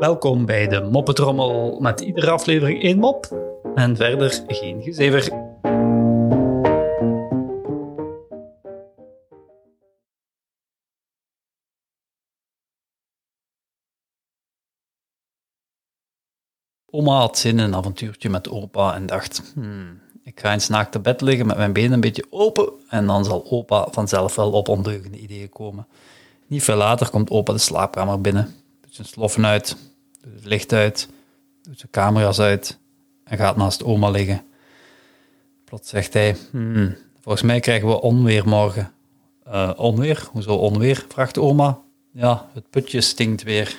Welkom bij de Moppetrommel met iedere aflevering één mop en verder geen gezever. Oma had zin in een avontuurtje met opa en dacht, hmm, ik ga eens naakt te bed liggen met mijn benen een beetje open en dan zal opa vanzelf wel op ondeugende ideeën komen. Niet veel later komt opa de slaapkamer binnen, doet zijn sloffen uit, doet het licht uit, doet zijn camera's uit en gaat naast oma liggen. Plots zegt hij, hmm, volgens mij krijgen we onweer morgen. "Eh, onweer? Hoezo onweer? vraagt oma. Ja, het putje stinkt weer.